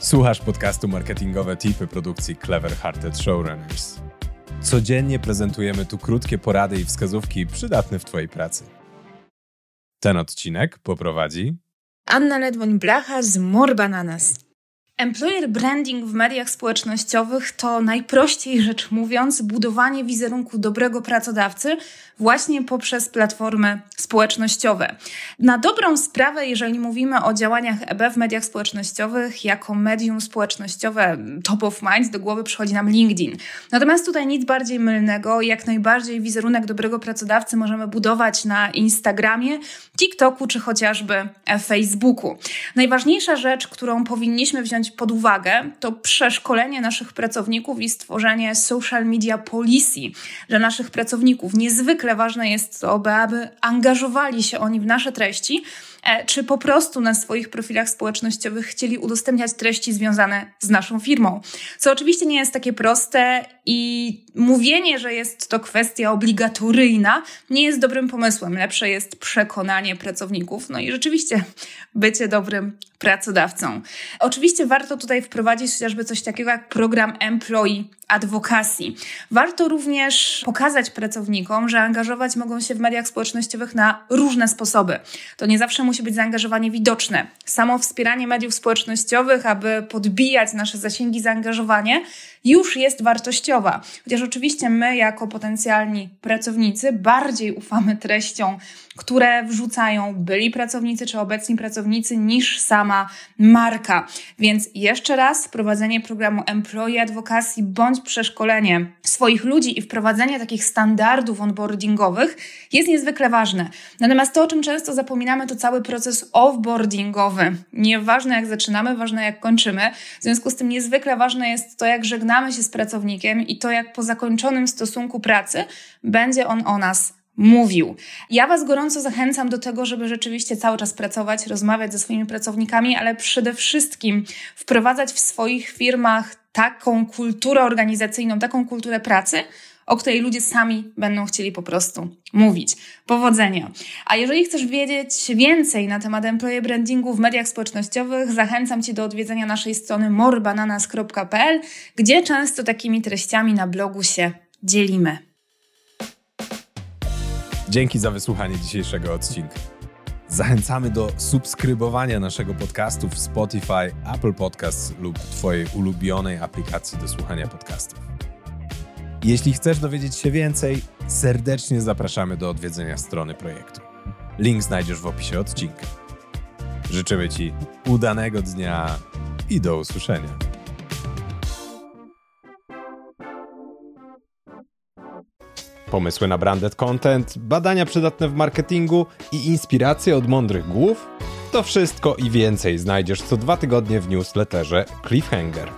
Słuchasz podcastu Marketingowe Tipy produkcji Clever Hearted Showrunners. Codziennie prezentujemy tu krótkie porady i wskazówki przydatne w Twojej pracy. Ten odcinek poprowadzi Anna Ledwoń-Blacha z More Bananas. Employer branding w mediach społecznościowych to najprościej rzecz mówiąc budowanie wizerunku dobrego pracodawcy właśnie poprzez platformy społecznościowe. Na dobrą sprawę, jeżeli mówimy o działaniach EB w mediach społecznościowych, jako medium społecznościowe top of mind do głowy przychodzi nam LinkedIn. Natomiast tutaj nic bardziej mylnego, jak najbardziej wizerunek dobrego pracodawcy możemy budować na Instagramie, TikToku czy chociażby Facebooku. Najważniejsza rzecz, którą powinniśmy wziąć wziąć pod uwagę, to przeszkolenie naszych pracowników i stworzenie social media policy dla naszych pracowników. Niezwykle ważne jest to, aby angażowali się oni w nasze treści, E, czy po prostu na swoich profilach społecznościowych chcieli udostępniać treści związane z naszą firmą. Co oczywiście nie jest takie proste i mówienie, że jest to kwestia obligatoryjna, nie jest dobrym pomysłem. Lepsze jest przekonanie pracowników, no i rzeczywiście bycie dobrym pracodawcą. Oczywiście warto tutaj wprowadzić chociażby coś takiego jak program Employee Advocacy. Warto również pokazać pracownikom, że angażować mogą się w mediach społecznościowych na różne sposoby. To nie zawsze musi być zaangażowanie widoczne. Samo wspieranie mediów społecznościowych, aby podbijać nasze zasięgi, zaangażowanie, już jest wartościowa. Chociaż oczywiście my, jako potencjalni pracownicy, bardziej ufamy treściom, które wrzucają byli pracownicy czy obecni pracownicy, niż sama marka. Więc jeszcze raz, wprowadzenie programu Employee Advocacy bądź przeszkolenie swoich ludzi i wprowadzenie takich standardów onboardingowych jest niezwykle ważne. Natomiast to, o czym często zapominamy, to cały proces offboardingowy. Nieważne jak zaczynamy, ważne jak kończymy. W związku z tym niezwykle ważne jest to, jak żegnamy się z pracownikiem i to, jak po zakończonym stosunku pracy będzie on o nas mówił. Ja Was gorąco zachęcam do tego, żeby rzeczywiście cały czas pracować, rozmawiać ze swoimi pracownikami, ale przede wszystkim wprowadzać w swoich firmach taką kulturę organizacyjną, taką kulturę pracy, o której ludzie sami będą chcieli po prostu mówić. Powodzenia! A jeżeli chcesz wiedzieć więcej na temat employee brandingu w mediach społecznościowych, zachęcam Cię do odwiedzenia naszej strony morbananas.pl, gdzie często takimi treściami na blogu się dzielimy. Dzięki za wysłuchanie dzisiejszego odcinka. Zachęcamy do subskrybowania naszego podcastu w Spotify, Apple Podcasts lub Twojej ulubionej aplikacji do słuchania podcastów. Jeśli chcesz dowiedzieć się więcej, serdecznie zapraszamy do odwiedzenia strony projektu. Link znajdziesz w opisie odcinka. Życzymy Ci udanego dnia i do usłyszenia. Pomysły na branded content, badania przydatne w marketingu i inspiracje od mądrych głów? To wszystko i więcej znajdziesz co dwa tygodnie w newsletterze Cliffhanger.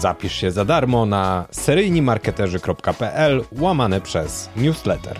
Zapisz się za darmo na seryjnimarketerzy.pl łamane przez newsletter.